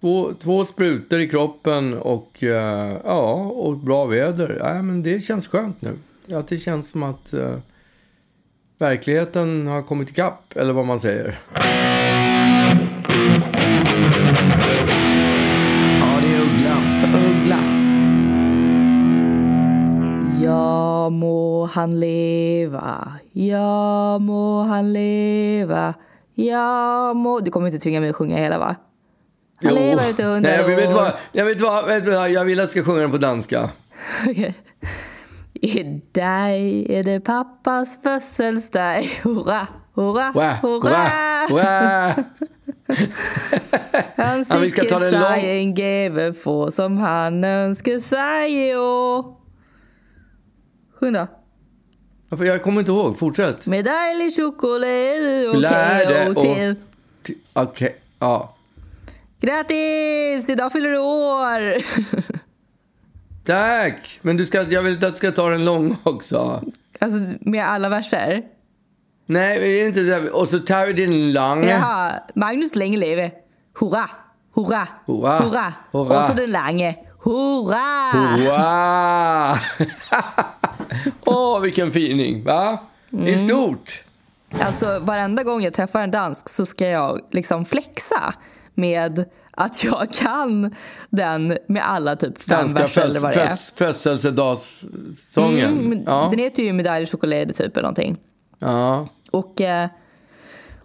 Två, två sprutor i kroppen och, eh, ja, och bra väder. Ja, men det känns skönt nu. Ja, det känns som att eh, verkligheten har kommit ikapp, eller vad man säger. Ja, det är Uggla. Uggla. Ja må han leva, ja må han leva, ja må... Du kommer inte tvinga mig att sjunga hela va? Han lever ut hundra Nej, jag vet vad, jag vet vad, vet vad, jag vill att du ska sjunga den på danska. Okej. Idag är det pappas födelsedag. Hurra, hurra, hurra! wah, wah. Han lång- seg en gave få som han önskar sig i år. Sjung då. Jag kommer inte ihåg. Fortsätt. Med dejlig choklad och och- till. Okej, ja. Grattis! Idag fyller du år! Tack! Men du ska, jag vill att du ska ta den lång också. alltså med alla verser. Nej, är det inte det? Och så tar vi din lång. Jaha, Magnus länge leve. Hurra, hurra, Hurra, hurra. hurra. Och så den lange. Hurra! Wow! Åh, vilken fining, va? Det är Mm. stort. Alltså varenda gång jag träffar en dansk så ska jag liksom flexa med att jag kan den med alla typ fem verser eller vad det är. födelsedagssången. Mm, ja. Den heter ju Medalj choklad typ eller någonting. ja. Och, eh,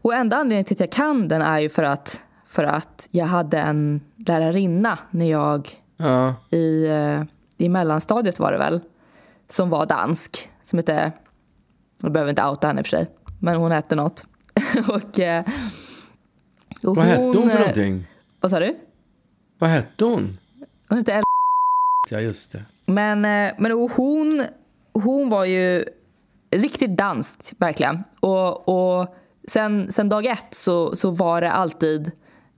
och enda anledningen till att jag kan den är ju för att, för att jag hade en lärarinna när jag Ja. i, eh, i mellanstadiet var det väl, som var dansk. Som hette, jag behöver inte outa henne i och för sig, men hon hette något. och, eh, och Vad hette hon för någonting? Vad sa du? Vad hette hon? Hon hette El- Ja, just det. Men, eh, men hon, hon var ju riktigt dansk, verkligen. Och, och sen, sen dag ett så, så var det alltid,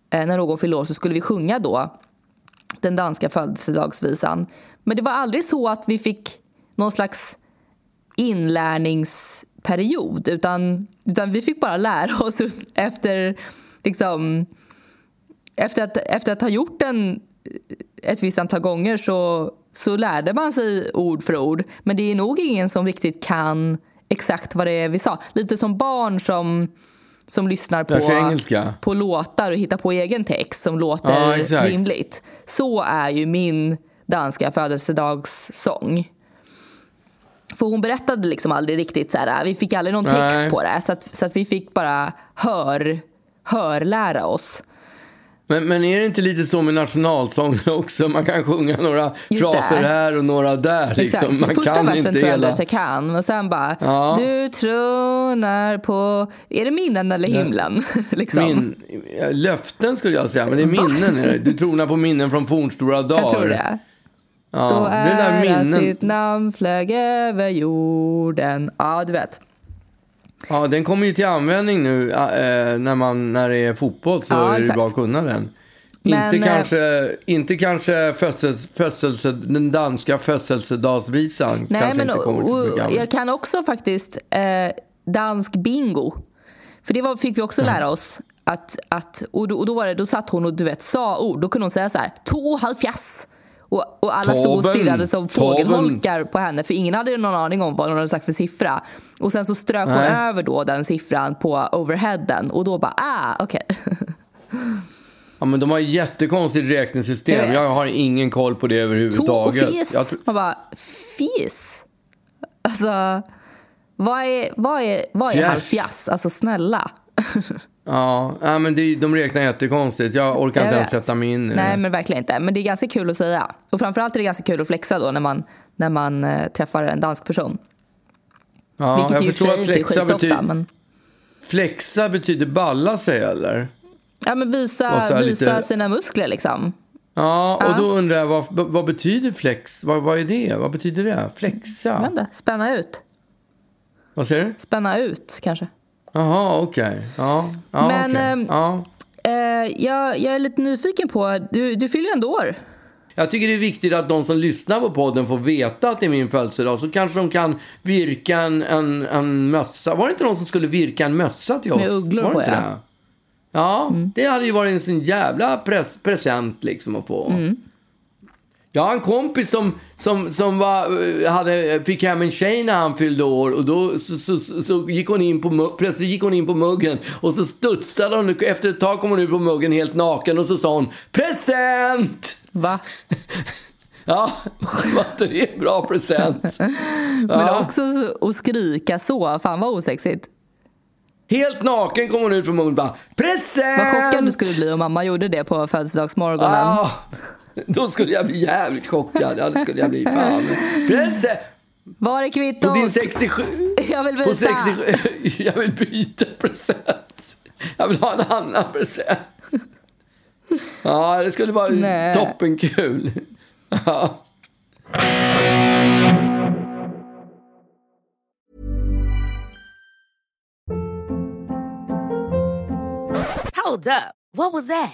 eh, när någon fyllde år så skulle vi sjunga då den danska födelsedagsvisan. Men det var aldrig så att vi fick någon slags inlärningsperiod utan, utan vi fick bara lära oss efter, liksom, efter, att, efter att ha gjort den ett visst antal gånger så, så lärde man sig ord för ord. Men det är nog ingen som riktigt kan exakt vad det är vi sa. Lite som barn som, som lyssnar på, på låtar och hittar på egen text som låter Ja, rimligt. Så är ju min danska födelsedagssång. För hon berättade liksom aldrig riktigt så här, vi fick aldrig någon text Nej. på det. Så att, så att vi fick bara hör, hörlära oss. Men, men är det inte lite så med nationalsånger också? Man kan sjunga några Just det. fraser här och några där. Liksom. Man Första kan versen inte tror jag hela... att jag kan. Och sen bara, Ja. du tronar på... Är det minnen eller himlen? liksom. Min, ja, löften skulle jag säga, men det är minnen. Är det. Du tronar på minnen från fornstora dagar. Jag tror det. Ja, Då det är där att minnen. ditt namn flög över jorden. Ja, du vet. Ja, den kommer ju till användning nu äh, när, man, när det är fotboll så Ja, är det bra att kunna den. Men, inte, eh, kanske, inte kanske födsels, födselse, den danska födelsedagsvisan. Nej, kanske men inte kommer till så mycket jag kan också faktiskt eh, dansk bingo. För det var, fick vi också lära oss. Att, att, och då, och då, var det, då satt hon och du vet, sa ord. Då kunde hon säga så här, två halvfjass. Och, och alla stod och stirrade som fågelholkar på henne för ingen hade någon aning om vad hon hade sagt för siffra. Och sen så strök hon Nej. över då den siffran på overheaden och då bara ah, okej. Ja, men de har ett jättekonstigt Jag räknesystem. vet. Jag har ingen koll på det och överhuvudtaget. fis. Jag tr- Man bara, fis? Alltså, vad är, vad är, vad är halvfjass? Alltså snälla. ja, men det, de räknar jättekonstigt. Jag orkar Jag inte ens sätta mig in i Nej, det. men verkligen inte. Men det är ganska kul att säga. Och framförallt är det ganska kul att flexa då när man, när man eh, träffar en dansk person. Ja, Vilket jag ju förstår att flexa betyder, Men, flexa betyder balla sig, eller? ja, men visa, visa lite- sina muskler liksom. Ja, och Ja. då undrar jag vad, vad betyder flex? Vad, vad är det? Vad betyder det? Flexa? inte. Spänna ut. Vad säger du? Spänna ut kanske. Jaha, okej. Ja, ja, Men, okej. ehm, ja. Eh, jag, jag är lite nyfiken på, du, du fyller ju ändå år. Jag tycker det är viktigt att de som lyssnar på podden får veta att det är min födelsedag. Så kanske de kan virka en, en, en mössa. Var det inte någon som skulle virka en mössa till oss? Med ugglor Var det på, inte ja. det? Ja, det hade ju varit en sån jävla pres present liksom att få. Jag har en kompis som, som, som var, eh, hade, fick hem en tjej när han fyllde år och då så, så, så, så gick hon in på, plötsligt gick hon in på muggen och så studsade hon, efter ett tag kom hon ut på muggen helt naken och så sa hon present! Va? Ja, var inte det en bra present? Men Ja. också så- att skrika så, fan vad osexigt. Helt naken kom hon ut från muggen och bara present! Vad chockad du skulle bli om mamma gjorde det på födelsedagsmorgonen. Ja, då skulle jag bli jävligt chockad. Ja, det skulle jag bli. Fan. Present! Var är På kvittot? din 67... Jag vill På byta. 67 jag vill byta present. Jag vill ha en annan present. Ja, det skulle vara Nej. toppenkul. Ja. Hold up. What was that?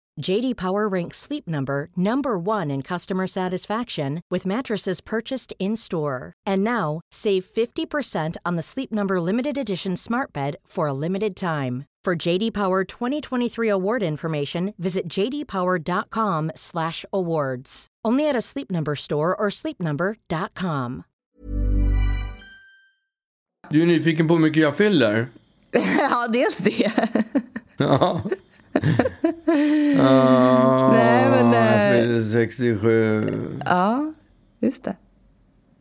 JD Power ranks Sleep Number number 1 in customer satisfaction with mattresses purchased in-store. And now, save 50% on the Sleep Number limited edition Smart Bed for a limited time. For JD Power 2023 award information, visit jdpower.com/awards. Only at a Sleep Number store or sleepnumber.com. Du är nyfiken på hur mycket jag fyller? ja, dels det. Ja. Ah, Nej, men, Jag eh, fyller 67. ja, just det.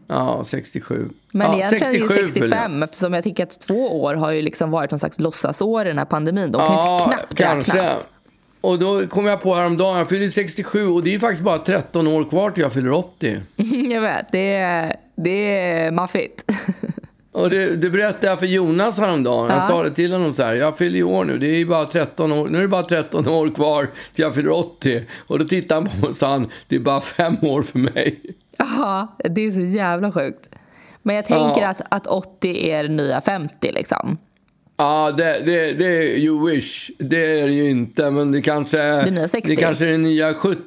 Ja, 67. Men ja, egentligen är det ju 67 fyller jag. 65 eftersom jag tycker att två år har ju liksom varit någon slags låtsasår i den här pandemin. De kan ju inte knappt kanske. räknas. Och då kom jag på häromdagen, jag fyller 67 och det är faktiskt bara 13 år kvar till jag fyller 80. Jag vet, det är, det är maffigt. Och det, det berättade jag för Jonas häromdagen. Jag Ja. sa det till honom så här, jag fyller år nu, det är bara 13 år, nu är det bara 13 år kvar till jag fyller 80. Och då tittade han på mig och sa, han, det är bara fem år för mig. Ja, det är så jävla sjukt. Men jag tänker Ja. att, att 80 är nya 50 liksom. Ja, det, det, det är you wish. Det är det ju inte, men det kanske, Det nya 60. det kanske är det nya 70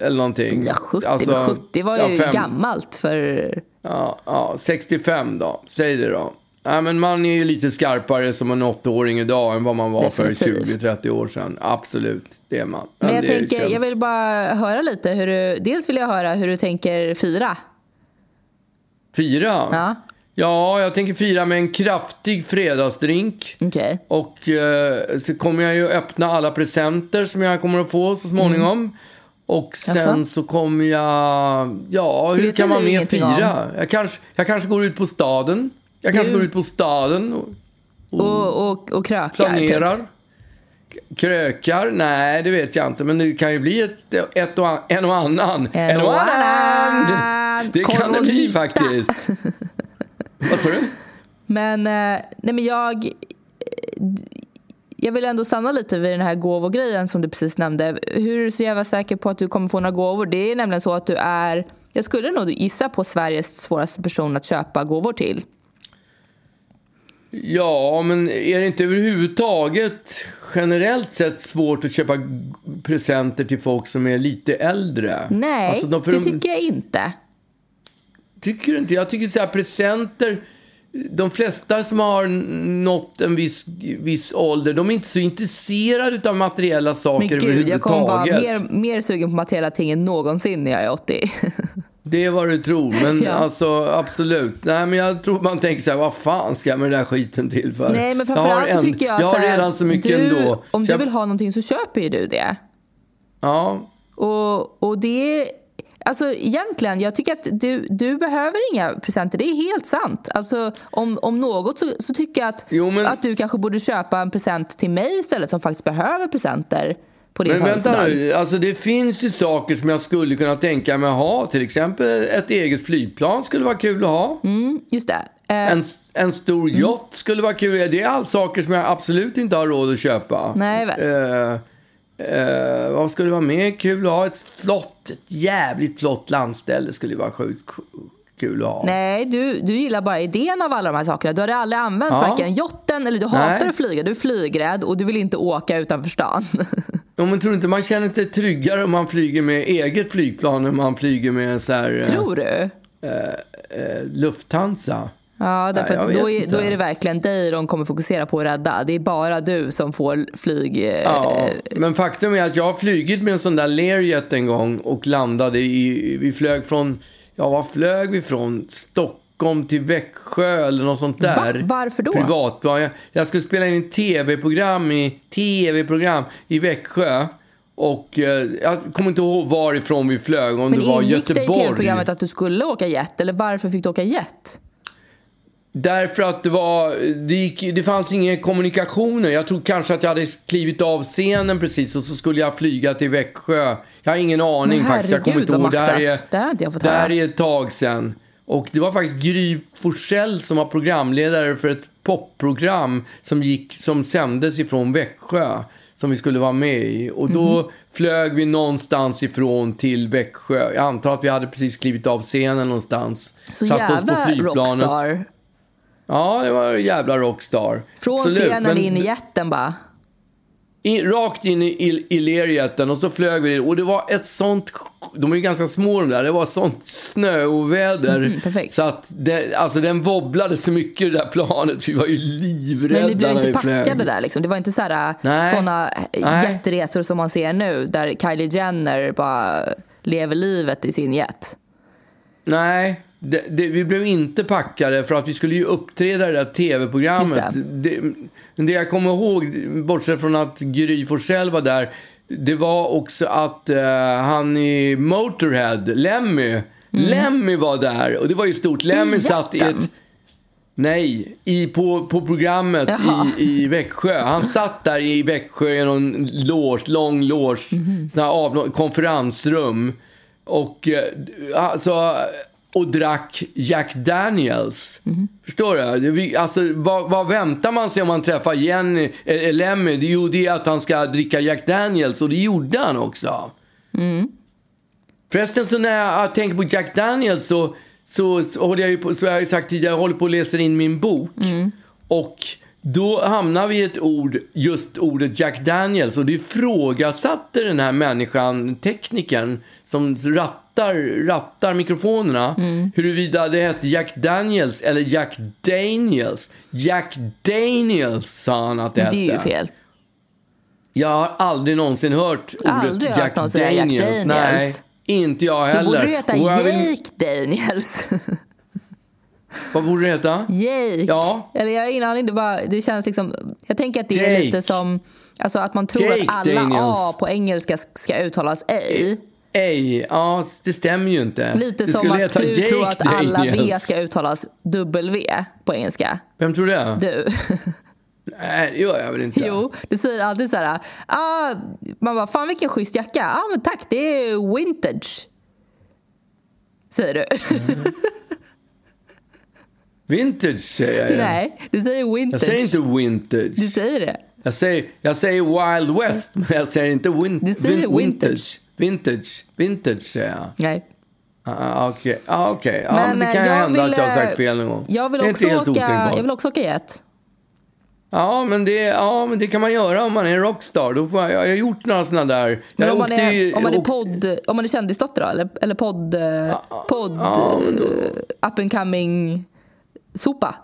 eller någonting. Ja, 70, Alltså, men 70 var ju ja, fem- gammalt för... Ja, ja, 65 då. Säg det då. Ja, men man är ju lite skarpare som en åttaåring idag än vad man var för Definitivt. 20-30 år sedan. Absolut, det är man. Men jag det tänker, känns- jag vill bara höra lite hur du... Dels vill jag höra hur du tänker fira. Fira? Ja. Ja, jag tänker fira med en kraftig fredagsdrink. Okej. Och eh, så kommer jag ju öppna alla presenter som jag kommer att få så småningom. Och sen. Jaså? så kommer jag... Ja, hur kan man mer om. fira? Jag kanske, jag kanske går ut på staden. Jag kanske Du- går ut på staden och Och, och, och krökar. typ. planerar. K- Krökar? Nej, det vet jag inte. Men det kan ju bli ett, ett och an, en och annan. En och annan. Det kan det bli faktiskt. Vad sa du? Men, eh, nej men jag... Jag vill ändå stanna lite vid den här gåvogrejen som du precis nämnde. Hur är du så jävla säker på att du kommer få några gåvor? Det är nämligen så att du är... Jag skulle nog gissa på Sveriges svåraste person att köpa gåvor till. Ja, men är det inte överhuvudtaget generellt sett svårt att köpa presenter till folk som är lite äldre? Nej, Alltså, de- det de- tycker jag inte. Tycker du inte? Jag tycker så här presenter, de flesta som har nått en viss, viss ålder, de är inte så intresserade av materiella Men saker gud, jag kommer vara mer, mer sugen på materiella ting än någonsin när jag är 80. Det är vad du tror, men Ja. alltså absolut. Nej, men jag tror man tänker så här, vad fan ska jag med den där skiten till för? Nej, men framförallt så tycker jag att jag har här, redan så mycket du, ändå. Om du jag- vill ha någonting så köper ju du det. Ja, Och, och det... Alltså egentligen, jag tycker att du, du behöver inga presenter. Det är helt sant. Alltså om, om något så, så tycker jag att, Jo, men- att du kanske borde köpa en present till mig istället som faktiskt behöver presenter. på din Men vänta nu, alltså det finns ju saker som jag skulle kunna tänka mig att ha. Till exempel ett eget flygplan skulle vara kul att ha. Mm, just det. Eh, En, en stor Mm. yacht skulle vara kul. Det är allt saker som jag absolut inte har råd att köpa. Nej, jag vet. Eh, eh, vad skulle vara mer kul att ha? Ett flott, ett jävligt flott landställe skulle vara sjukt kul att ha. Nej, du, du gillar bara idén av alla de här sakerna. Du hade aldrig använt Ja. varken jotten eller du hatar Nej. att flyga. Du är flygrädd och du vill inte åka utanför stan. Ja, men tror inte man känner sig tryggare om man flyger med eget flygplan än man flyger med en så här, eh, Tror du? eh, Lufthansa? Ja, därför Nej, då är, då är det verkligen dig de kommer fokusera på att rädda. Det är bara du som får flyg... eh, Ja, men faktum är att jag har flugit med en sån där Learjet en gång och landade i, vi flög från, ja var flög vi från? Stockholm till Växjö eller något sånt där. Varför då? Privatplan. Jag, jag skulle spela in ett tv-program i, TV-program i Växjö. Och eh, jag kommer inte ihåg varifrån vi flög, om Men det var ingick det i Göteborg. tv-programmet att du skulle åka jet? Eller varför fick du åka jet? Därför att det var, det, gick, det fanns inga kommunikationer. Jag tror kanske att jag hade klivit av scenen precis och så skulle jag flyga till Växjö. Jag har ingen aning Men faktiskt. Jag kommer herregud, inte ihåg. Det här är. Det här ett tag sedan. Och det var faktiskt Gry Forssell som var programledare för ett popprogram som, gick, som sändes ifrån Växjö. Som vi skulle vara med i. Och då Mhm. flög vi någonstans ifrån till Växjö. Jag antar att vi hade precis klivit av scenen någonstans. Så Satte oss på jävla flygplanet. rockstar. Ja, det var en jävla rockstar. Från Absolut, scenen in i jätten bara. in, rakt in i, i, i lerjätten och så flög vi. Och det var ett sånt, de är ju ganska små de där, det var sånt snöoväder. Perfekt. Så att det, alltså den wobblade så mycket det där planet. Vi var ju livrädda Men ni blev när inte vi flög. packade där liksom. Det var inte så Nej. såna Nej. jätteresor som man ser nu där Kylie Jenner bara lever livet i sin jet. Nej, det, det, vi blev inte packade för att vi skulle ju uppträda i det där tv-programmet. Just Det. Det, jag kommer ihåg, bortsett från att Gry Forssell var där, det var också att eh, han i Motorhead, Lemmy, Lemmy var där. Och det var ju stort. Lemmy Mm. I satt i ett... Nej, i, på, på programmet Jaha. i, i Växjö. Han satt där i Växjö i någon loge, lång loge, Mhm. sån här av, konferensrum. Och, eh, alltså, och drack Jack Daniels. Mhm. Förstår du? Alltså, vad, vad väntar man sig om man träffar Jenny, eh, Lemmy? Det, jo, det är att han ska dricka Jack Daniels och det gjorde han också. Förresten, så när jag tänker på Jack Daniels så, så, så håller jag ju på, som jag har sagt tidigare, jag håller på att läsa in min bok. Och då hamnar vi i ett ord, just ordet Jack Daniels. Och det ifrågasatte den här människan, teknikern, som rattar, rattar mikrofonerna. Huruvida det hette Jack Daniels eller Jack Daniels. Jack Daniels sa han att det hette. Det är ju fel. Jag har aldrig någonsin hört ordet Aldrig hört Jack någon säga Jack Daniels. Daniels. Nej, inte jag Då heller. borde du heta Jake Daniels. Vad borde det heta? Jake. Ja. Eller jag har ingen aning. Det, bara, det känns liksom... Jag tänker att det är Jake. lite som... Alltså att man tror Jake att alla Daniels. A på engelska ska uttalas ej. Ej, ja, det stämmer ju inte. Lite som att du tror Jake att alla V ska uttalas W på engelska. Vem tror det? Du. Nej, det gör jag väl inte. Jo, du säger alltid så här... Ah, man bara, fan vilken schysst jacka. Ja, ah, men tack, det är vintage. Säger du. Vintage säger jag. Nej, du säger vintage. Jag säger inte vintage. Du säger det. Jag säger, jag säger Wild West, men jag säger inte win, Du säger vin- vintage. Vintage. Vintage säger jag. Nej. Ah, Okej, ah, okay. ja, men det eh, kan ju jag hända vill, att jag har eh, sagt fel någon gång. Jag vill, det är också inte helt åka, jag vill också åka jet. Ja men, det, ja, men det kan man göra om man är rockstar. Då får jag, jag har gjort några sådana där. Men om man, är, om man är åk- podd, om man är kändisdotter då? Eller, eller podd, eh, podd eh, up and coming sopa?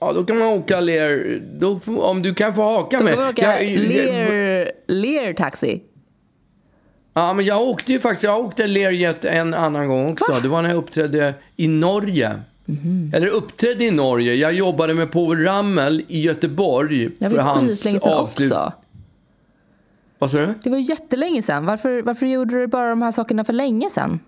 Ja, då kan man åka ler... Då, om du kan få haka Då med. kan man åka Jag- Lear, Lear taxi. Ja, men jag åkte ju faktiskt, jag åkte Lerjet en annan gång också. Det var när jag uppträdde i Norge. Mhm. Eller uppträdde i Norge. Jag jobbade med Povel Ramel i Göteborg. Jag för hans avslut. också. Vad sa du? Det var ju jättelänge sedan. Varför, varför gjorde du bara de här sakerna för länge sedan?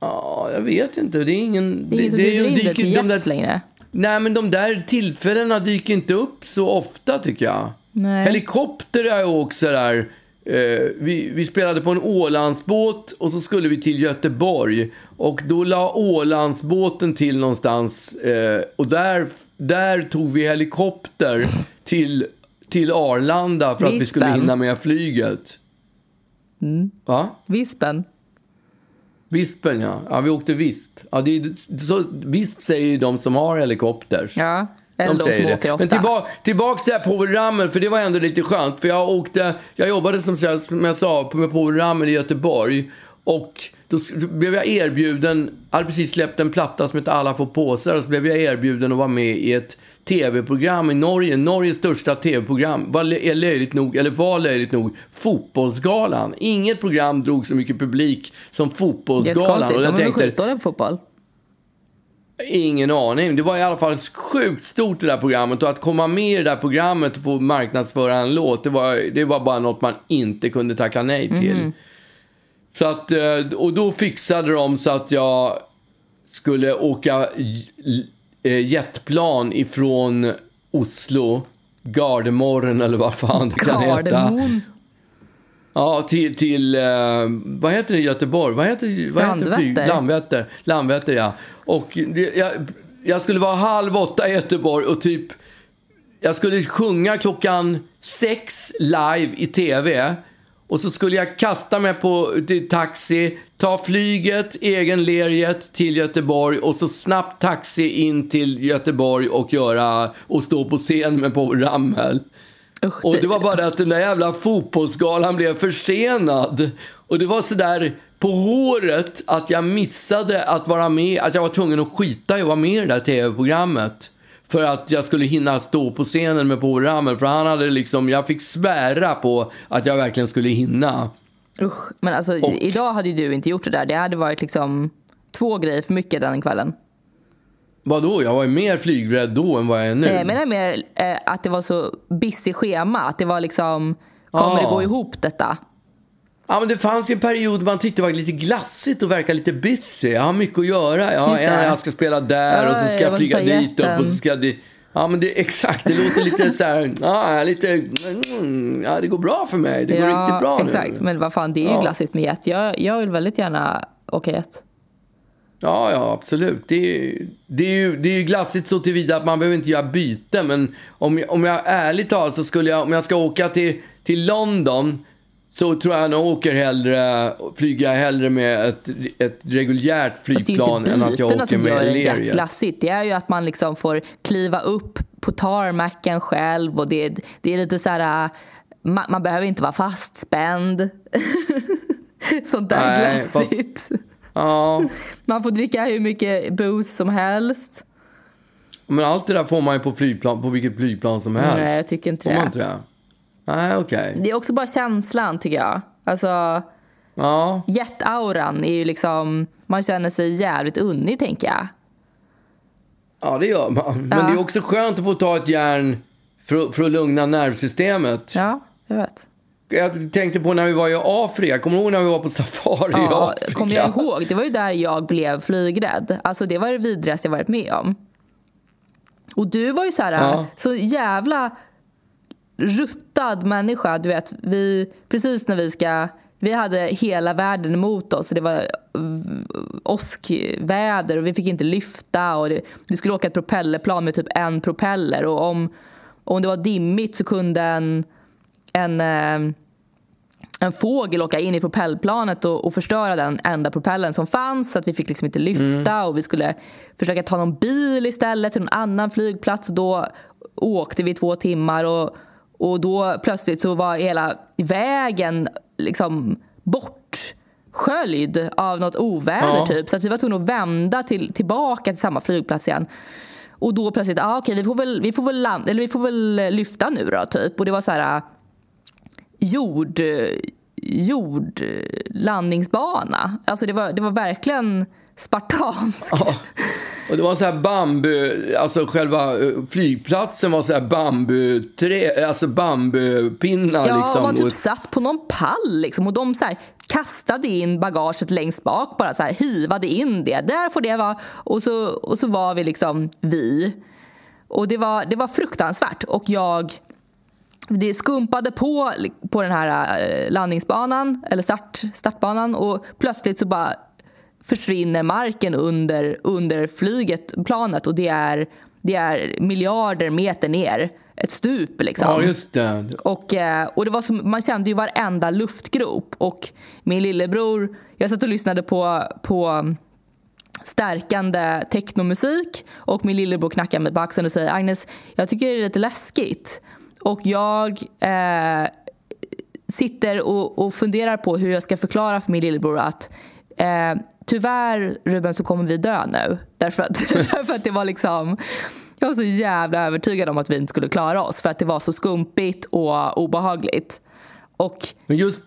Ja, jag vet inte. Det är ingen... Det är ingen som det- bjuder in dig till de där, längre. Nej, men de där tillfällena dyker inte upp så ofta tycker jag. Nej. Helikopter har jag åkt sådär. Eh, vi, vi spelade på en Ålandsbåt och så skulle vi till Göteborg. Och då la Ålandsbåten till någonstans. Eh, och där, där tog vi helikopter till, till Arlanda för att vi skulle hinna med flyget. Va? Vispen. Vispen, ja. ja. Vi åkte visp. Ja, det är, så, visp säger ju de som har helikopters. Ja. Eller de, säger som det. åker ofta. Men tillba tillbaks till det här Ramel, för det var ändå lite skönt. För jag åkte, jag jobbade som, som jag sa med Ramel i Göteborg. Och då blev jag erbjuden, jag hade precis släppt en platta som heter Alla får påsar. Och så blev jag erbjuden att vara med i ett tv-program i Norge. Norges största tv-program var, är löjligt nog, eller var löjligt nog, Fotbollsgalan. Inget program drog så mycket publik som Fotbollsgalan. Jättekonstigt. Och De jag är väl tänkte, skitdåliga på fotboll? Ingen aning. Det var i alla fall sjukt stort det där programmet. Och att komma med i det där programmet och få marknadsföra en låt, det var, det var bara något man inte kunde tacka nej till. Mhm. Så att, eh, och då fixade de så att jag skulle åka eh, jetplan ifrån Oslo, Gardermoen eller vad fan det kan heta. Ja, till, till eh, vad heter det i Göteborg? Vad heter, vad heter? Landvetter. Landvetter. Landvetter, ja. Och det, jag, jag skulle vara halv åtta i Göteborg och typ... Jag skulle sjunga klockan sex live i tv. Och så skulle jag kasta mig på taxi, ta flyget, egen lerjet till Göteborg och så snabbt taxi in till Göteborg och göra och stå på scen med Povel Ramel. Usch, Och det var bara det att den där jävla fotbollsgalan blev försenad. Och det var sådär på håret att jag missade att vara med, att jag var tvungen att skita i att vara med i det där tv-programmet. För att jag skulle hinna stå på scenen med Povel Ramel. För han hade liksom, jag fick svära på att jag verkligen skulle hinna. Usch, men alltså Och- idag hade ju du inte gjort det där. Det hade varit liksom två grejer för mycket den kvällen. Vadå? Jag var ju mer flygrädd då än vad jag är nu. Nej, Jag menar mer eh, att det var så busy schema. Att det var liksom, kommer Ja. det gå ihop detta? Ja, men det fanns ju en period man tyckte det var lite glassigt och verkade lite busy. Jag har mycket att göra. Ja, jag ska spela där och så Ja, ska jag flyga dit upp och så ska jag dit. Ja, men det, exakt. Det låter lite så här, ja, lite, mm, ja, det går bra för mig. Det går riktigt bra exakt. nu. Men vad fan, det är ju Ja. glassigt med jet. Jag, jag vill väldigt gärna åka jet. Ja, ja, absolut. Det är, det, är ju, det är ju glassigt så tillvida att man behöver inte göra byte. Men om jag, om jag ärligt talat så skulle jag, om jag ska åka till, till London så tror jag nog åker hellre, flyger hellre med ett, ett reguljärt Fast det är ju flygplan inte än att jag åker som gör med en jet Learjet. glassigt. Det är ju att man liksom får kliva upp på tarmacken själv och det, det är lite så här... äh, Man, man behöver inte vara fastspänd. Sånt där Nej, fast- glassigt. Ja, Man får dricka hur mycket booze som helst. men allt det där får man ju på flygplan, på vilket flygplan som helst. Nej, jag tycker inte Får man det. inte det? Nej, okej. Det är också bara känslan, tycker jag. Alltså, Ja, jetauran är ju liksom... Man känner sig jävligt unnig, tänker jag. ja, det gör man. Men Ja. det är också skönt att få ta ett järn för, för att lugna nervsystemet. Ja, jag vet. Jag tänkte på när vi var i Afrika. Kommer du ihåg när vi var på safari i Ja, Afrika? kommer jag ihåg. Det var ju där jag blev flygrädd. Alltså det var det vidrigaste jag varit med om. Och du var ju så här, Ja. så jävla ruttad människa. Du vet, vi, precis när vi ska... Vi hade hela världen emot oss och det var mm, åskväder och vi fick inte lyfta och det, vi skulle åka ett propellerplan med typ en propeller och om, om det var dimmigt så kunde en, en eh, en fågel åka in i propellplanet och, och förstöra den enda propellen som fanns. Så att vi fick liksom inte lyfta och vi skulle försöka ta någon bil istället till någon annan flygplats. Och då åkte vi två timmar och, och då plötsligt så var hela vägen liksom bortsköljd av något oväder Ja. typ. Så att vi var tvungna att vända till, tillbaka till samma flygplats igen. Och då plötsligt, ah, okej vi får väl, vi får väl, land, eller vi får väl lyfta nu då typ. Och det var så här jord, jordlandningsbana. Alltså det var, det var verkligen spartanskt. Ja. Och det var så här bambu, alltså själva eh, flygplatsen var så här bambuträ, alltså bambupinnar Ja, liksom. man typ satt på någon pall liksom, och de så här, kastade in bagaget längst bak, bara så här, hivade in det. Där får det vara. Och så, och så var vi liksom vi. Och det var, det var fruktansvärt. Och jag det skumpade på, på den här eh, landningsbanan, eller start, startbanan och plötsligt så bara försvinner marken under, under flyget, planet och det är, det är miljarder meter ner. Ett stup liksom. Ja, just det. Och, eh, och det var som, man kände ju varenda luftgrop. Och min lillebror, jag satt och lyssnade på, på stärkande technomusik och min lillebror knackar mig på axeln och säger Agnes, jag tycker det är lite läskigt. Och jag eh, sitter och, och funderar på hur jag ska förklara för min lillebror att eh, tyvärr Ruben så kommer vi dö nu. Därför att, därför att det var liksom jag var så jävla övertygad om att vi inte skulle klara oss för att det var så skumpigt och obehagligt. Och Men just,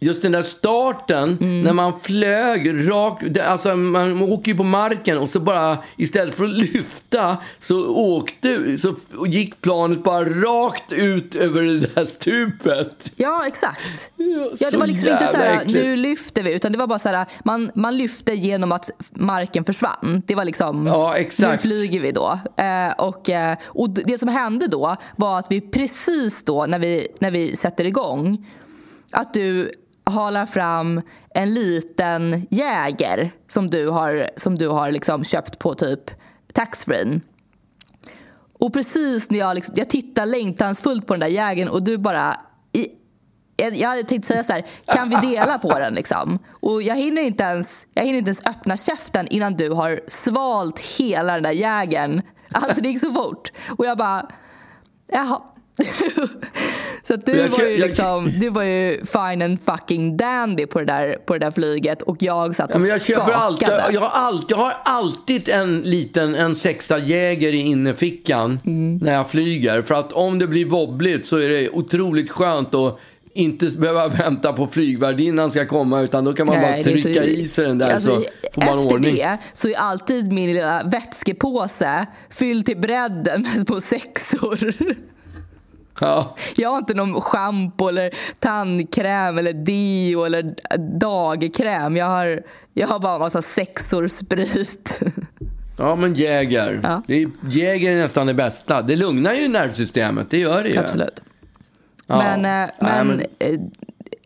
just den där starten, Mm. när man flög rakt... Alltså man åker ju på marken och så bara istället för att lyfta så åkte, så gick planet bara rakt ut över det där stupet. Ja, exakt. Ja, Ja, det var liksom inte så här, nu lyfter vi, utan det var bara så här, man, man lyfte genom att marken försvann. Det var liksom, Ja, nu flyger vi då. Eh, och, eh, och det som hände då var att vi precis då, när vi, när vi sätter igång, att du halar fram en liten jäger som du har, som du har liksom köpt på typ taxfree. Och precis när jag, liksom, jag tittar längtansfullt på den där jägern och du bara... I, jag jag hade tänkt säga så här, kan vi dela på den liksom? Och jag hinner, inte ens, jag hinner inte ens öppna käften innan du har svalt hela den där jägern. Alltså det gick så fort. Och jag bara, jaha så du, Jag var ju jag- liksom, du var ju fine and fucking dandy på det där, på det där flyget och jag satt och men jag, köper skakade. alltid, jag, har alltid, jag har alltid en liten en sexa Jäger i innerfickan Mm. när jag flyger. För att om det blir wobbligt så är det otroligt skönt att inte behöva vänta på flygvärdinnan ska komma utan då kan man Nej, bara är så- trycka i sig den där alltså, så får man Efter ordning. det så är alltid min lilla vätskepåse fylld till bredden små sexor. Ja. Jag har inte någon schampo eller tandkräm eller deo eller dagkräm. Jag har, jag har bara en massa sexor sprit. ja, men Jäger. Ja. Det är, Jäger är nästan det bästa. Det lugnar ju nervsystemet, det gör det ju. Absolut. Ja. Men, eh, Nej, men, men- eh,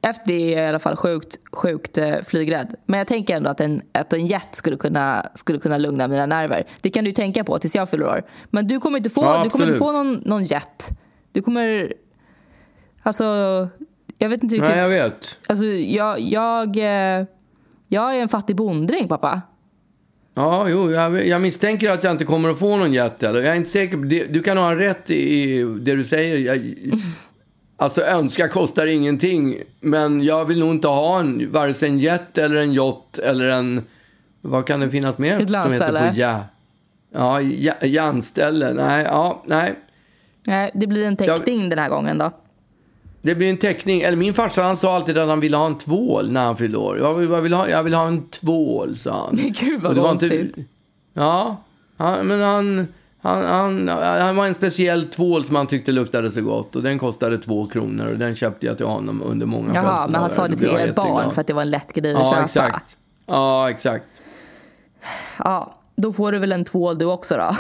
efter det är jag i alla fall sjukt, sjukt eh, flygrädd. Men jag tänker ändå att en, att en jet skulle kunna, skulle kunna lugna mina nerver. Det kan du ju tänka på tills jag fyller år. Men du kommer inte få, Ja, du kommer inte få någon, någon jet. Du kommer... Alltså, jag vet inte riktigt. Nej, jag vet. Alltså, jag, jag, eh, jag är en fattig bonddräng, pappa. Ja, jo, jag, jag misstänker att jag inte kommer att få någon. Eller? Jag är inte säker. Du kan ha rätt i det du säger. Jag, alltså, önska kostar ingenting. Men jag vill nog inte ha en, vare sig en jet eller en yacht eller en... Vad kan det finnas mer? Ett landställe. på ja? Ja, ja, järnställe. Nej, ja, nej. Nej, det blir en teckning den här gången då. Det blir en teckning. Eller min farsa han sa alltid att han ville ha en tvål när han fyllde år. Jag vill, jag vill, ha, jag vill ha en tvål, sa han. Gud, vad konstigt. ja, han, men han, han, han, han var en speciell tvål som han tyckte luktade så gott. Och den kostade två kronor. Och den köpte jag till honom under många Jaha, men han sa det till jag er barn för att det var en lätt grej att Ja, köpa. exakt. Ja, exakt. Ja, då får du väl en tvål du också då.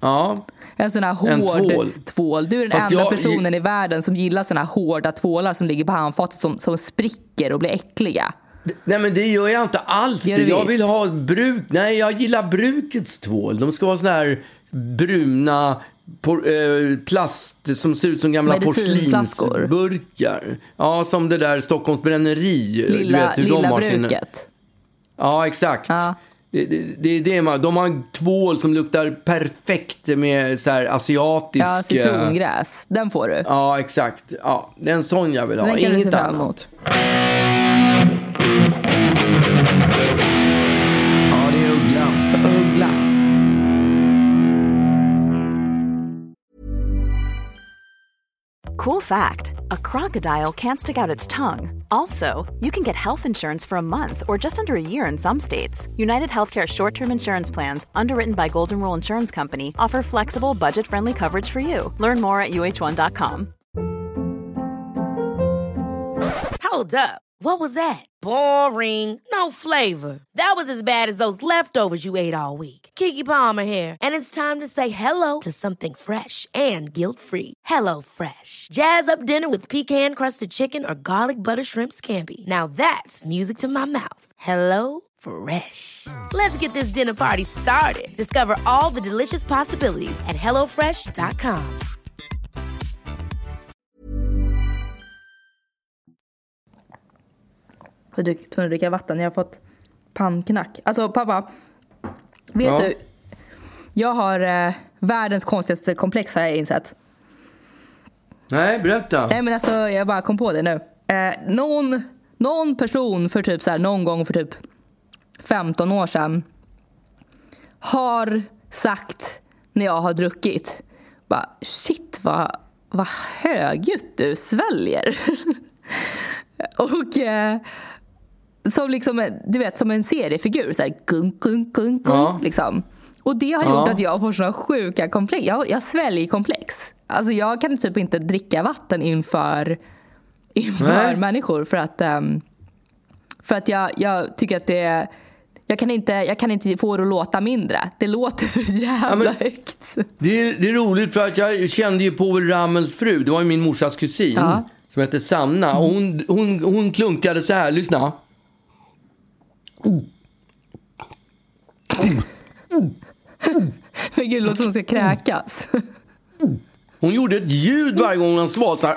Ja, En sån här En hård tvål. tvål. Du är den Fast enda jag- personen i världen som gillar såna här hårda tvålar som ligger på handfatet som, som spricker och blir äckliga. Nej men det gör jag inte alls. Gör du jag vill ha bruk. Nej, jag gillar brukets tvål. De ska vara såna här bruna por, eh, plast som ser ut som gamla porslinsburkar. Ja, som det där Stockholms bränneri. du Lilla, vet hur de lilla har sina- bruket. Ja, exakt. Ja. Det, det, det är det man, de har en tvål som luktar perfekt med så här asiatisk... Ja, eh, citrongräs. Den får du. Ja, exakt. Ja, det är en sån jag vill Så ha. den kan du se Inget annat. Ja, det är ugglan. Uggla. Cool fact a crocodile can't stick out its tongue. Also, you can get health insurance for a month or just under a year in some states. United Healthcare short term insurance plans, underwritten by Golden Rule Insurance Company, offer flexible, budget friendly coverage for you. Learn more at uh1.com. Hold up. What was that? Boring. No flavor. That was as bad as those leftovers you ate all week. Kiki Palmer here, and it's time to say hello to something fresh and guilt-free. Hello Fresh. Jazz up dinner with pecan-crusted chicken or garlic butter shrimp scampi. Now that's music to my mouth. Hello Fresh. Let's get this dinner party started. Discover all the delicious possibilities at hellofresh.com. Jag att dricka vatten. Jag har fått pannknack. Alltså pappa. Vet Ja. du? Jag har eh, världens konstigaste komplex har jag insett. Nej, berätta. Nej men alltså jag bara kom på det nu. Eh, någon, någon person för typ så här, någon gång för typ 15 år sedan har sagt när jag har druckit bara shit vad, vad högljutt du sväljer. Och eh, som liksom, en- du vet som en seriefigur så här gunk, gunk, gunk, gunk Ja. liksom. Och det har Ja. gjort att jag får såna sjuka komplex. Jag, jag sväljer komplex. Alltså jag kan typ inte dricka vatten inför, inför Nej. människor för att, ehm, för att jag, jag tycker att det jag kan, inte, jag kan inte få det att låta mindre. Det låter så jävla men- högt. Det är, det är roligt för att jag kände ju Povel Ramels fru. Det var ju min morsas kusin. Ja. Som hette Sanna. Och hon, hon, hon klunkade så här. Lyssna. Men gud, det låter som hon ska kräkas. Hon gjorde ett ljud varje gång hon svalde så här.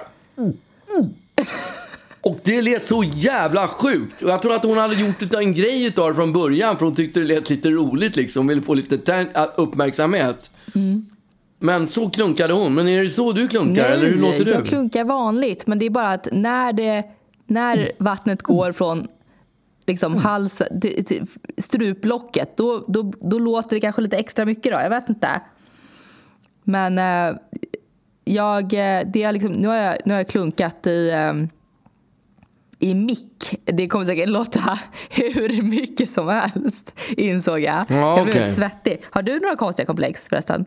Och det lät så jävla sjukt. Och jag tror att hon hade gjort en grej utav det från början. För hon tyckte det lät lite roligt liksom. Hon ville få lite äh, uppmärksamhet. Men så klunkade hon. Men är det så du klunkar? eller hur låter du? jag klunkar vanligt. Men det är bara att när, det, när vattnet går från liksom hals, till- till struplocket då, då, då låter det kanske lite extra mycket. Då. Jag vet inte. Men eh, jag, eh, det är liksom, nu, har jag, nu har jag klunkat i, eh, i mick. Det kommer säkert låta hur mycket som helst, insåg jag. Ja, jag blev lite svettig. Har du några konstiga komplex förresten?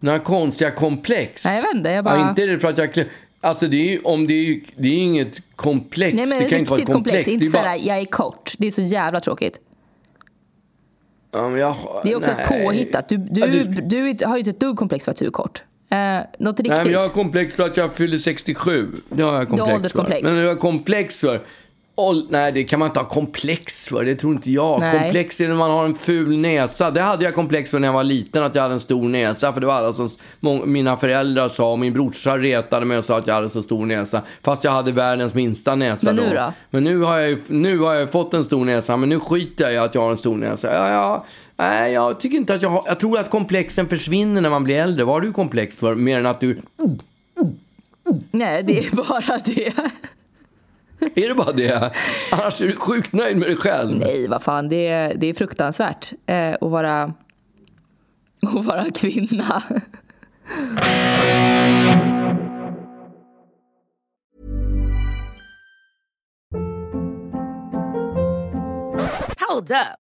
Några konstiga komplex? Nej, jag vet inte, jag bara- Ja, inte det för att jag... Alltså det är ju, om det är ju, det är inget komplex. Nej men det kan inte vara komplex. komplex. Inte det är bara... såhär, jag är kort. Det är så jävla tråkigt. Ja, jag, Det är också nej. påhittat. Du, du, Ja, du, du- har ju inte ett dugg komplex för att du är kort. Eh, något riktigt. Nej, men jag har komplex för att jag fyller 67. Det har jag komplex för. Men jag har komplex för... Nej, det kan man inte ha komplex för. Det tror inte jag. Nej. Komplex är när man har en ful näsa. Det hade jag komplex för när jag var liten, att jag hade en stor näsa. För det var alla som mina föräldrar sa. Och min brorsa retade mig och sa att jag hade så stor näsa. Fast jag hade världens minsta näsa Men nu då? Men nu har, jag, nu har jag fått en stor näsa. Men nu skiter jag i att jag har en stor näsa. Ja, ja, nej, jag tycker inte att jag har... Jag tror att komplexen försvinner när man blir äldre. Vad har du komplex för? Mer än att du... Nej, det är bara det. Är det bara det? Annars är du sjukt nöjd med dig själv. Nej, vad fan. Det är, det är fruktansvärt eh, att, vara, att vara kvinna. Hold up.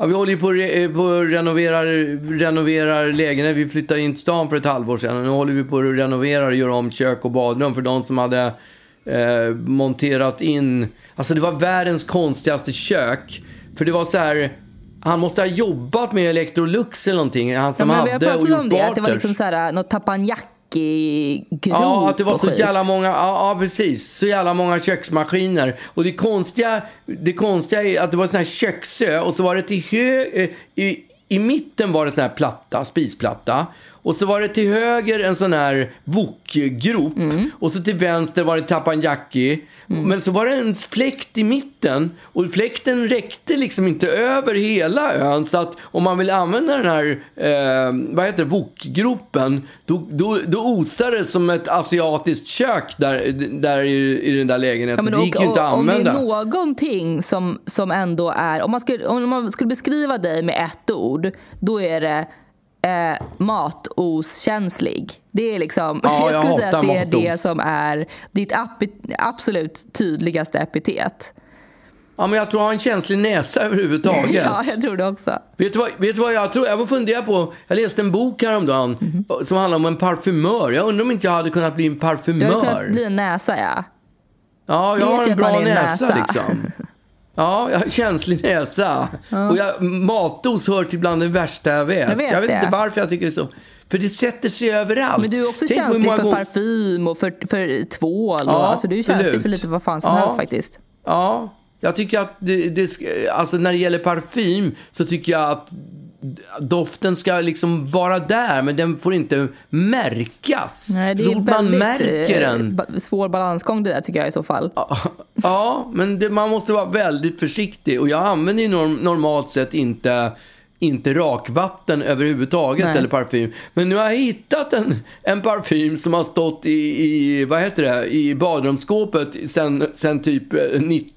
Ja, vi håller ju på att att renovera, renovera lägenhet. Vi flyttade in till stan för ett halvår sedan. Och nu håller vi på att renovera och göra om kök och badrum för de som hade eh, monterat in... Alltså det var världens konstigaste kök. För det var så här... Han måste ha jobbat med Electrolux eller någonting. Han Ja, som men vi har hade och pratat gjort om det, att det var liksom så här, något tapanjaki Ja, att det var så skit. jävla många, ja, ja precis, så jävla många köksmaskiner. Och det konstiga, det konstiga är att det var en sån här köksö och så var det till hö, eh, i, i mitten var det sån här platta, spisplatta. Och så var det till höger en sån här wokgrop. Mm. Och så till vänster var det tapanjaki. Men så var det en fläkt i mitten. Och fläkten räckte liksom inte över hela ön. Så att om man vill använda den här, eh, vad heter det, wokgropen. Då, då, då osar det som ett asiatiskt kök där, där i, i den där Ja, lägenheten. men det gick ju inte att om det använda. är någonting som, som ändå är... Om man, skulle, om man skulle beskriva dig med ett ord, då är det eh, matoskänslig. Det är liksom, Ja, jag jag skulle säga att det är det som är ditt absolut tydligaste epitet. Ja, men jag tror jag har en känslig näsa överhuvudtaget. Ja, jag tror det också. Vet du, vad, vet du vad jag tror? Jag var fundera på, jag läste en bok häromdagen Mhm. som handlar om en parfymör. Jag undrar om inte jag hade kunnat bli en Du har parfymör. kunnat bli en näsa, ja. Ja, jag Vet har en bra näsa, näsa. liksom. Ja, jag har känslig näsa. Och jag, matos hör till bland det värsta jag vet. Jag vet vet det. inte varför jag tycker det är så. För det sätter sig överallt. Men du är också Tänk känslig för gånger- parfym och för, för tvål. Ja, alltså, du är känslig absolut. för lite vad fan som Ja. helst faktiskt. Ja, jag tycker att det, det, alltså när det gäller parfym så tycker jag att doften ska liksom vara där, men den får inte märkas. Nej, det så är fort man väldigt märker eh, den. svår balansgång det där tycker jag i så fall. Ja, men det, man måste vara väldigt försiktig. Och jag använder ju norm, normalt sett inte, inte rakvatten överhuvudtaget Nej. eller parfym. Men nu har jag hittat en, en parfym som har stått i, i, vad heter det, i badrumsskåpet sen, sen typ eh, 90,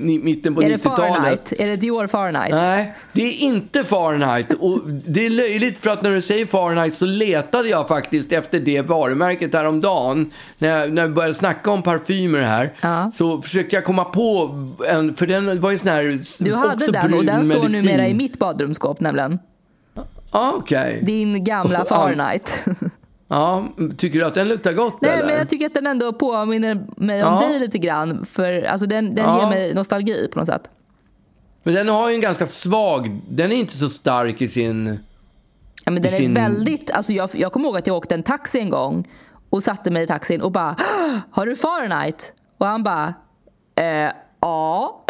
ni, mitten på Är det 90-talet. Fahrenheit? Är det Dior Fahrenheit? Nej, det är inte Fahrenheit. Och det är löjligt för att när du säger Fahrenheit så letade jag faktiskt efter det varumärket häromdagen. När jag, när jag började snacka om parfymer här Ja. så försökte jag komma på en, för den var ju sån här Du hade den och den står medicin. numera i mitt badrumsskåp nämligen. Ja, okej. Din gamla Fahrenheit. Ja, tycker du att den luktar gott Nej, eller? men jag tycker att den ändå påminner mig om Ja. dig lite grann. För alltså, den, den Ja. ger mig nostalgi på något sätt. Men den har ju en ganska svag, den är inte så stark i sin... Ja, men den är sin- väldigt, alltså jag, jag kommer ihåg att jag åkte en taxi en gång och satte mig i taxin och bara Har du Fahrenheit? Och han bara eh, Ja.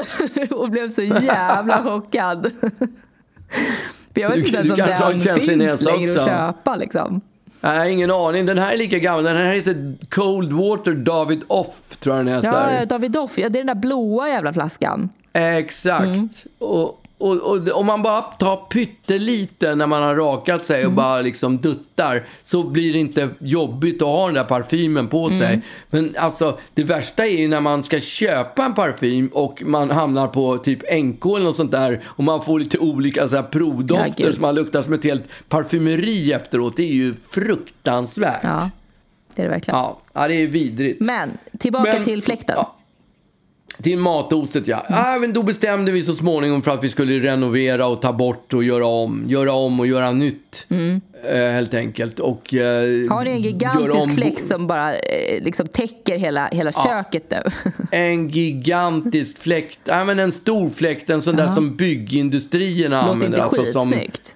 och blev så jävla chockad. För jag vet Du- inte ens om den finns längre att också. köpa. Liksom. Nej, ingen aning. Den här är lika gammal. Den här heter Cold Water David Off, tror jag den heter. Ja, David Doff, ja, det är den där blåa jävla flaskan. Exakt. Mm. Och, och, och om man bara tar pyttelite när man har rakat sig Mm. och bara liksom duttar så blir det inte jobbigt att ha den där parfymen på Mm. sig. Men alltså, det värsta är ju när man ska köpa en parfym och man hamnar på typ NK eller något sånt där och man får lite olika så här, Ja, provdofter gud. som man luktar som ett helt parfymeri efteråt. Det är ju fruktansvärt. Ja, det är det verkligen. Ja, ja det är vidrigt. Men tillbaka Men- till fläkten. Ja. Till matoset, ja. Ah, men då bestämde vi så småningom för att vi skulle renovera och ta bort och göra om. Göra om och göra nytt, eh, helt enkelt. Och, eh, Mm. Har ni en gigantisk fläck som bara eh, liksom täcker hela, hela köket nu? En gigantisk fläkt. Ja, men en stor fläkt, en sån där som byggindustrierna Låter använder. inte alltså, skitsnyggt.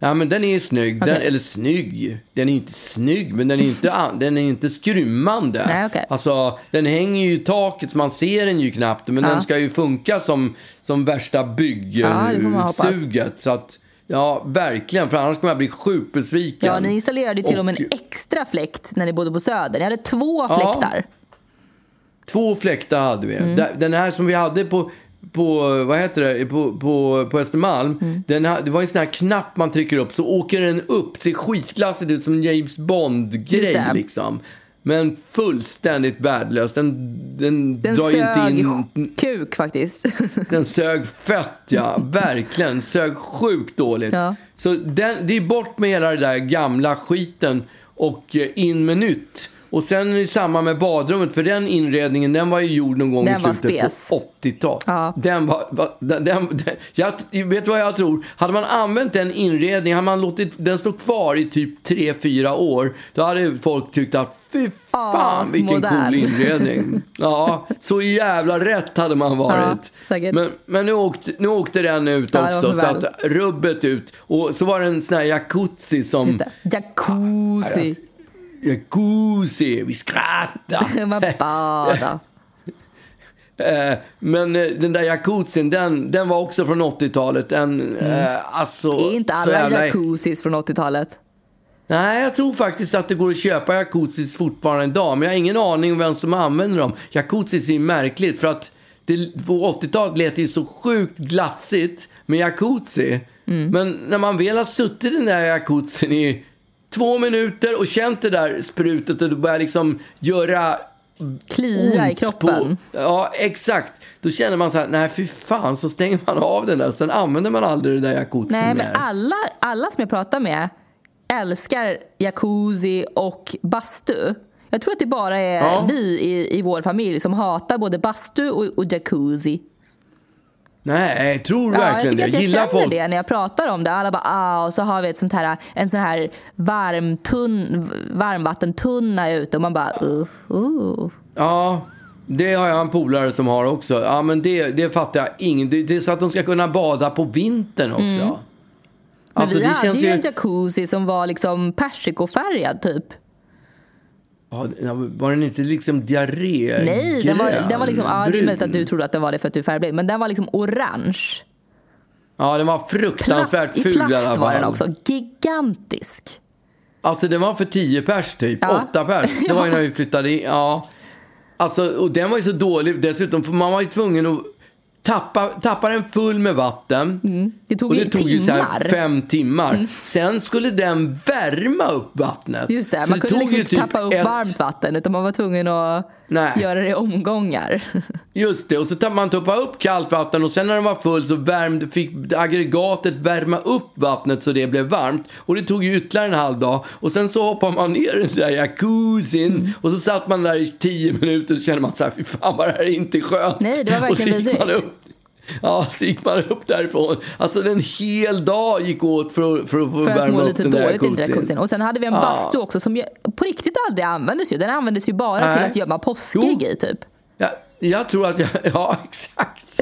Ja, men den är snygg. Den, Okej. eller snygg. Den är inte snygg, men den är inte, den är inte skrymmande. Nej, okej. Alltså, den hänger ju i taket, man ser den ju knappt. Men Ja. den ska ju funka som, som värsta Ja, byggsuget. så att, ja, verkligen. För annars kommer jag bli sjukt besviken. Ja, ni installerade till och med en extra fläkt när ni bodde på Söder. Ni hade två Ja. fläktar. Två fläktar hade vi. Mm. Den här som vi hade på, på vad heter det, på, på, på Östermalm. Mm. Den ha- det var en sån här knapp man trycker upp så åker den upp. Ser skitklassigt ut som en James Bond-grej liksom. Men fullständigt värdelös. Den, den, Den drar ju sög inte in... kuk faktiskt. Den sög fett, ja. Verkligen. Sög sjukt dåligt. Ja. Så den, det är bort med hela det där gamla skiten och eh, in med nytt. Och sen det samma med badrummet, för den inredningen den var ju gjord någon gång Den i slutet på 80-talet. Ja. Den var, var, den, den, den, jag, vet du vad jag tror? Hade man använt den inredningen, hade man låtit den stå kvar i typ 3-4 år, då hade folk tyckt att fy fan As vilken modern. cool inredning. Ja, så jävla rätt hade man varit. Ja. Men, men nu, åkte, nu åkte den ut Ja, också, så att rubbet ut. Och så var det en sån här jacuzzi som... Just det. Jacuzzi. Jacuzzi, vi skrattar. Man bada. Eh, Men eh, den där jacuzzin, den, den var också från 80-talet. Den, eh, alltså, Mm. Är inte alla jävla- jacuzzis från 80-talet? Nej, jag tror faktiskt att det går att köpa jacuzzis fortfarande idag. Men jag har ingen aning om vem som använder dem. Jacuzzis är märkligt för att det, på 80-talet lät det så sjukt glassigt med jacuzzi. Mm. Men när man väl har suttit i den där jacuzzin i två minuter och känt det där sprutet och det börjar liksom göra Klia i kroppen. På, ja, exakt. Då känner man så här, nej fy fan, så stänger man av den där. Sen använder man aldrig den där jacuzzin Nej, men alla, alla som jag pratar med älskar jacuzzi och bastu. Jag tror att det bara är Ja. vi i, i vår familj som hatar både bastu och, och jacuzzi. Nej, tror du Ja, jag verkligen tycker det? att jag Gillar känner folk det när jag pratar om det. Alla bara ah, och så har vi ett sånt här, en sån här varmtunn, varmvattentunna ute och man bara uh, uh. Ja, det har jag en polare som har också. Ja, men det, det fattar jag ingen. Det, det är så att de ska kunna bada på vintern också. Mm. Men Alltså, vi det hade ju en jacuzzi som var liksom persikofärgad typ. Ja, var den inte liksom diarré? Nej, den var, den var liksom, ja, det är möjligt att du trodde att den var det för att du är färgblind. Men den var liksom orange. Ja, den var fruktansvärt Plast, I ful i alla plast fall. var den också. Gigantisk. Alltså den var för 10 pers typ. Ja. 8 pers. Det var ju när vi flyttade in. Ja. Alltså, och den var ju så dålig dessutom. För man var ju tvungen att tappa, tappa den full med vatten. Det tog och ju det tog ju så här timmar. Mm. fem timmar. Sen skulle den värma upp vattnet. Just det, Så man kunde tog liksom ju inte typ tappa upp ett- varmt vatten utan man var tvungen att Nej. göra det i omgångar. Just det, och så man tuppa upp kallt vatten och sen när den var full så värmde, fick aggregatet värma upp vattnet så det blev varmt. Och det tog ju ytterligare en halv dag. Och sen så hoppade man ner i den där jacuzzin Mm. och så satt man där i tio minuter och kände man så här, fy fan vad det här är inte skönt. Nej, det var verkligen så vidrigt. Ja, så gick man upp därifrån. Alltså en hel dag gick åt för, att- för att För att värma upp den där jacuzzin. Och sen hade vi en Ja. bastu också som på riktigt aldrig användes ju. Den användes ju bara till Nej. att gömma påskägg i typ. Ja, jag tror att jag... Ja, exakt.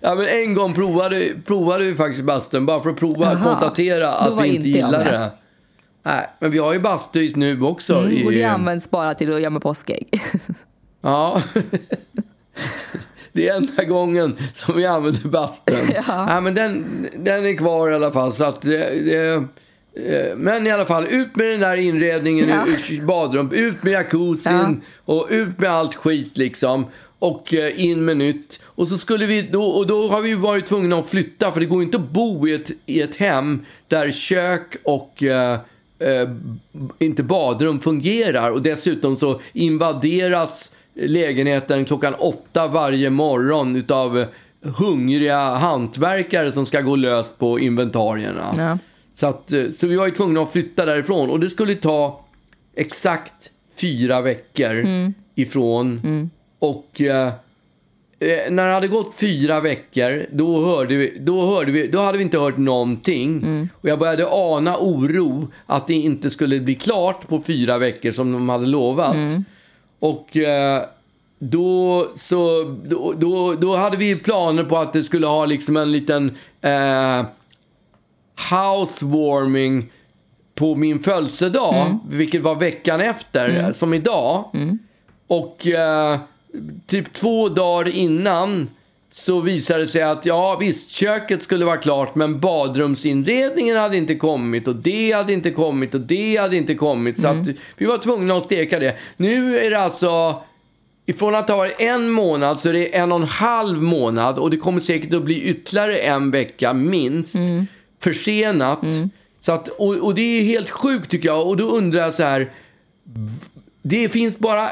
Ja, men en gång provade, provade vi faktiskt bastun bara för att prova Jaha. konstatera att vi inte med. det. Nej, men vi har ju bastu nu också. Mm, i, och det används bara till att gömma påskägg. Ja. Det är enda gången som vi använder bastun. Ja. Nej, men den, den är kvar i alla fall. Så att det, det, men i alla fall, ut med den där inredningen Ja. i badrum. Ut med jacuzzin och ut med allt skit liksom. Och eh, in med nytt. Och, så skulle vi, då, och då har vi ju varit tvungna att flytta för det går inte att bo i ett, i ett hem där kök och eh, eh, inte badrum fungerar. Och dessutom så invaderas lägenheten klockan åtta varje morgon utav hungriga hantverkare som ska gå lös på inventarierna. Ja. Så, att, eh, så vi var ju tvungna att flytta därifrån och det skulle ta exakt fyra veckor ifrån. Och eh, eh, när det hade gått fyra veckor, då, hörde vi, då, hörde vi, då hade vi inte hört någonting. Och jag började ana oro att det inte skulle bli klart på fyra veckor som de hade lovat. Och eh, då, så, då, då, då hade vi planer på att det skulle ha liksom en liten eh, housewarming på min födelsedag, vilket var veckan efter, som idag. Och eh, typ två dagar innan så visade det sig att ja visst, köket skulle vara klart men badrumsinredningen hade inte kommit och det hade inte kommit och det hade inte kommit. Så att vi var tvungna att steka det. Nu är det alltså Ifrån att ha varit en månad så är det en och en halv månad och det kommer säkert att bli ytterligare en vecka minst försenat. Så att, och, och det är helt sjukt tycker jag och då undrar jag så här. Det finns bara...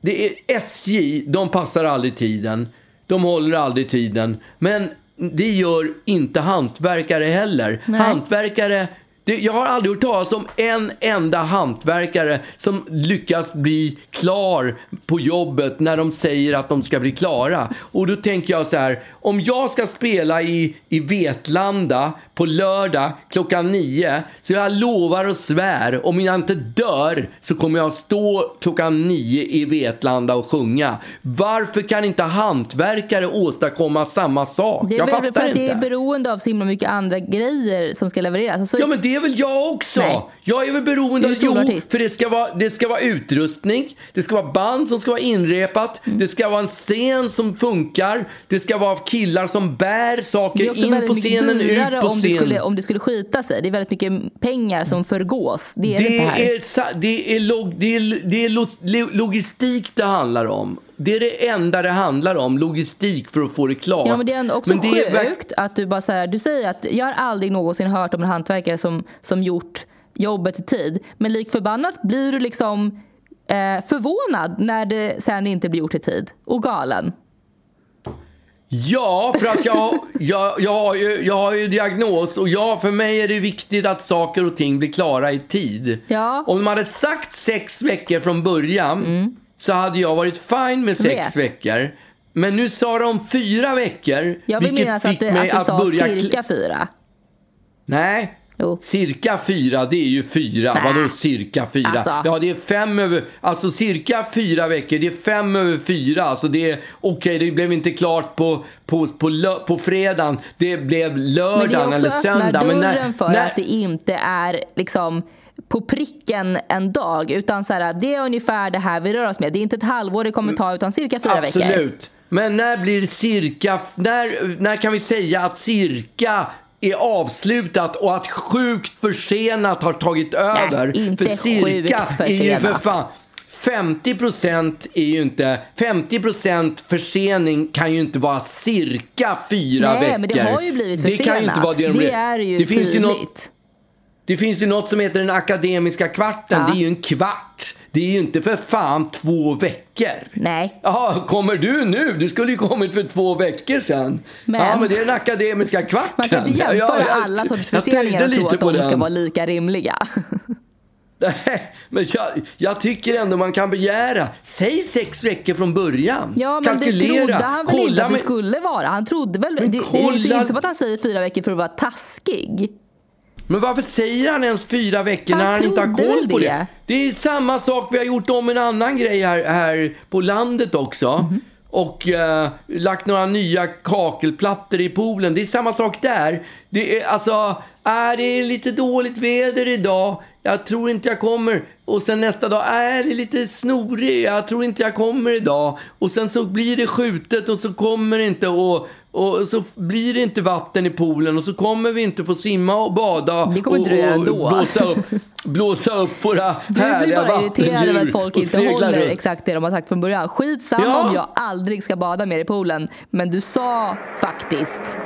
Det är SJ, de passar aldrig tiden. De håller aldrig tiden. Men det gör inte hantverkare heller. Hantverkare... Det, jag har aldrig hört talas om en enda hantverkare som lyckas bli klar på jobbet när de säger att de ska bli klara. Och då tänker jag så här, om jag ska spela i, i Vetlanda på lördag klockan nio. Så jag lovar och svär, om jag inte dör så kommer jag stå klockan nio i Vetlanda och sjunga. Varför kan inte hantverkare åstadkomma samma sak? Det är jag fattar för att inte. det är beroende av så himla mycket andra grejer som ska levereras. Alltså, Ja, men det är väl jag också. Nej. Jag är väl beroende av... Jo, för det ska, vara, det ska vara utrustning, det ska vara band som ska vara inrepat, Mm. det ska vara en scen som funkar, det ska vara killar som bär saker in på scenen, ut på om det, skulle, om det skulle skita sig. Det är väldigt mycket pengar som förgås. Det är det, Det här. är, det, är log, det, är, det är lo- lo- logistik det handlar om. Det är det enda det handlar om, logistik för att få det klart. Ja, men det är ändå också Men det är sjukt att du bara så här, du säger att jag har aldrig någonsin hört om en hantverkare som, som gjort jobbet i tid. Men lik förbannat blir du liksom eh, förvånad när det sen inte blir gjort i tid. Och galen. Ja, för att jag, jag, jag, har ju, jag har ju diagnos och ja, för mig är det viktigt att saker och ting blir klara i tid. Ja. Om de hade sagt sex veckor från början så hade jag varit fine med sex Vet. veckor. Men nu sa de fyra veckor. Jag vill minnas att, det, att du sa börja cirka fyra. Nej. Jo. Cirka fyra, det är ju fyra. Nej. Vadå cirka fyra? Alltså. Ja, det är fem över... Alltså cirka fyra veckor, det är fem över fyra. Alltså det är... Okej, det blev inte klart på, på, på, lö, på fredagen. Det blev Men det är lördagen också eller öppna söndag. dörren för när, att det inte är liksom på pricken en dag. Utan så här, det är ungefär det här vi rör oss med. Det är inte ett halvår det kommer ta utan cirka fyra veckor. Absolut. Men när blir cirka... När, när kan vi säga att cirka är avslutat och att sjukt försenat har tagit över? inte för cirka sjukt är ju för fan... 50 procent är ju inte... 50 procent försening kan ju inte vara cirka fyra Nej, veckor. men det har ju blivit Det försenat. kan ju inte vara det de- det är ju det finns tydligt. ju något, Det finns ju något som heter den akademiska kvarten. Ja. Det är ju en kvart. Det är ju inte för fan två veckor. Nej. Jaha, kommer du nu? Du skulle ju kommit för två veckor sedan. Men- ja, men det är den akademiska kvarten. Man kan inte jämföra Ja, jag- alla sorters förseningar och tro att de ska den. vara lika rimliga. Nej, men jag, jag tycker ändå man kan begära. Säg sex veckor från början. Ja, men det Kalkylera. trodde han väl inte kolla att det med- skulle vara. Han trodde väl... Det, det är kolla- inte som att han säger fyra veckor för att vara taskig. Men varför säger han ens fyra veckor Han när han inte har koll på det? det. Det är samma sak, vi har gjort om en annan grej här, här på landet också. Mhm. Och eh, lagt några nya kakelplattor i poolen. Det är samma sak där. Det är alltså, är det är lite dåligt väder idag. Jag tror inte jag kommer. Och sen nästa dag, är det är lite snorig. Jag tror inte jag kommer idag. Och sen så blir det skjutet och så kommer det inte. Och, och så blir det inte vatten i poolen och så kommer vi inte få simma och bada. Det kommer och, du och. Blåsa upp, blåsa upp våra Du blir härliga bara irriterad över att vattendjur folk och inte håller runt. exakt det de har sagt från början. Skitsamma Ja. om jag aldrig ska bada mer i poolen. Men du sa faktiskt.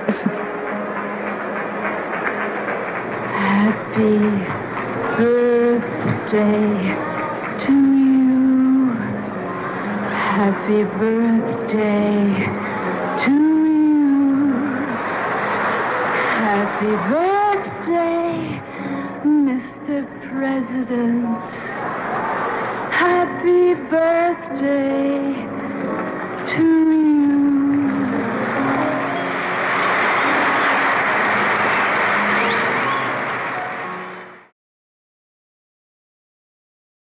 Happy birthday to you. Happy birthday to you. Happy birthday, Mr. President. Happy birthday to you.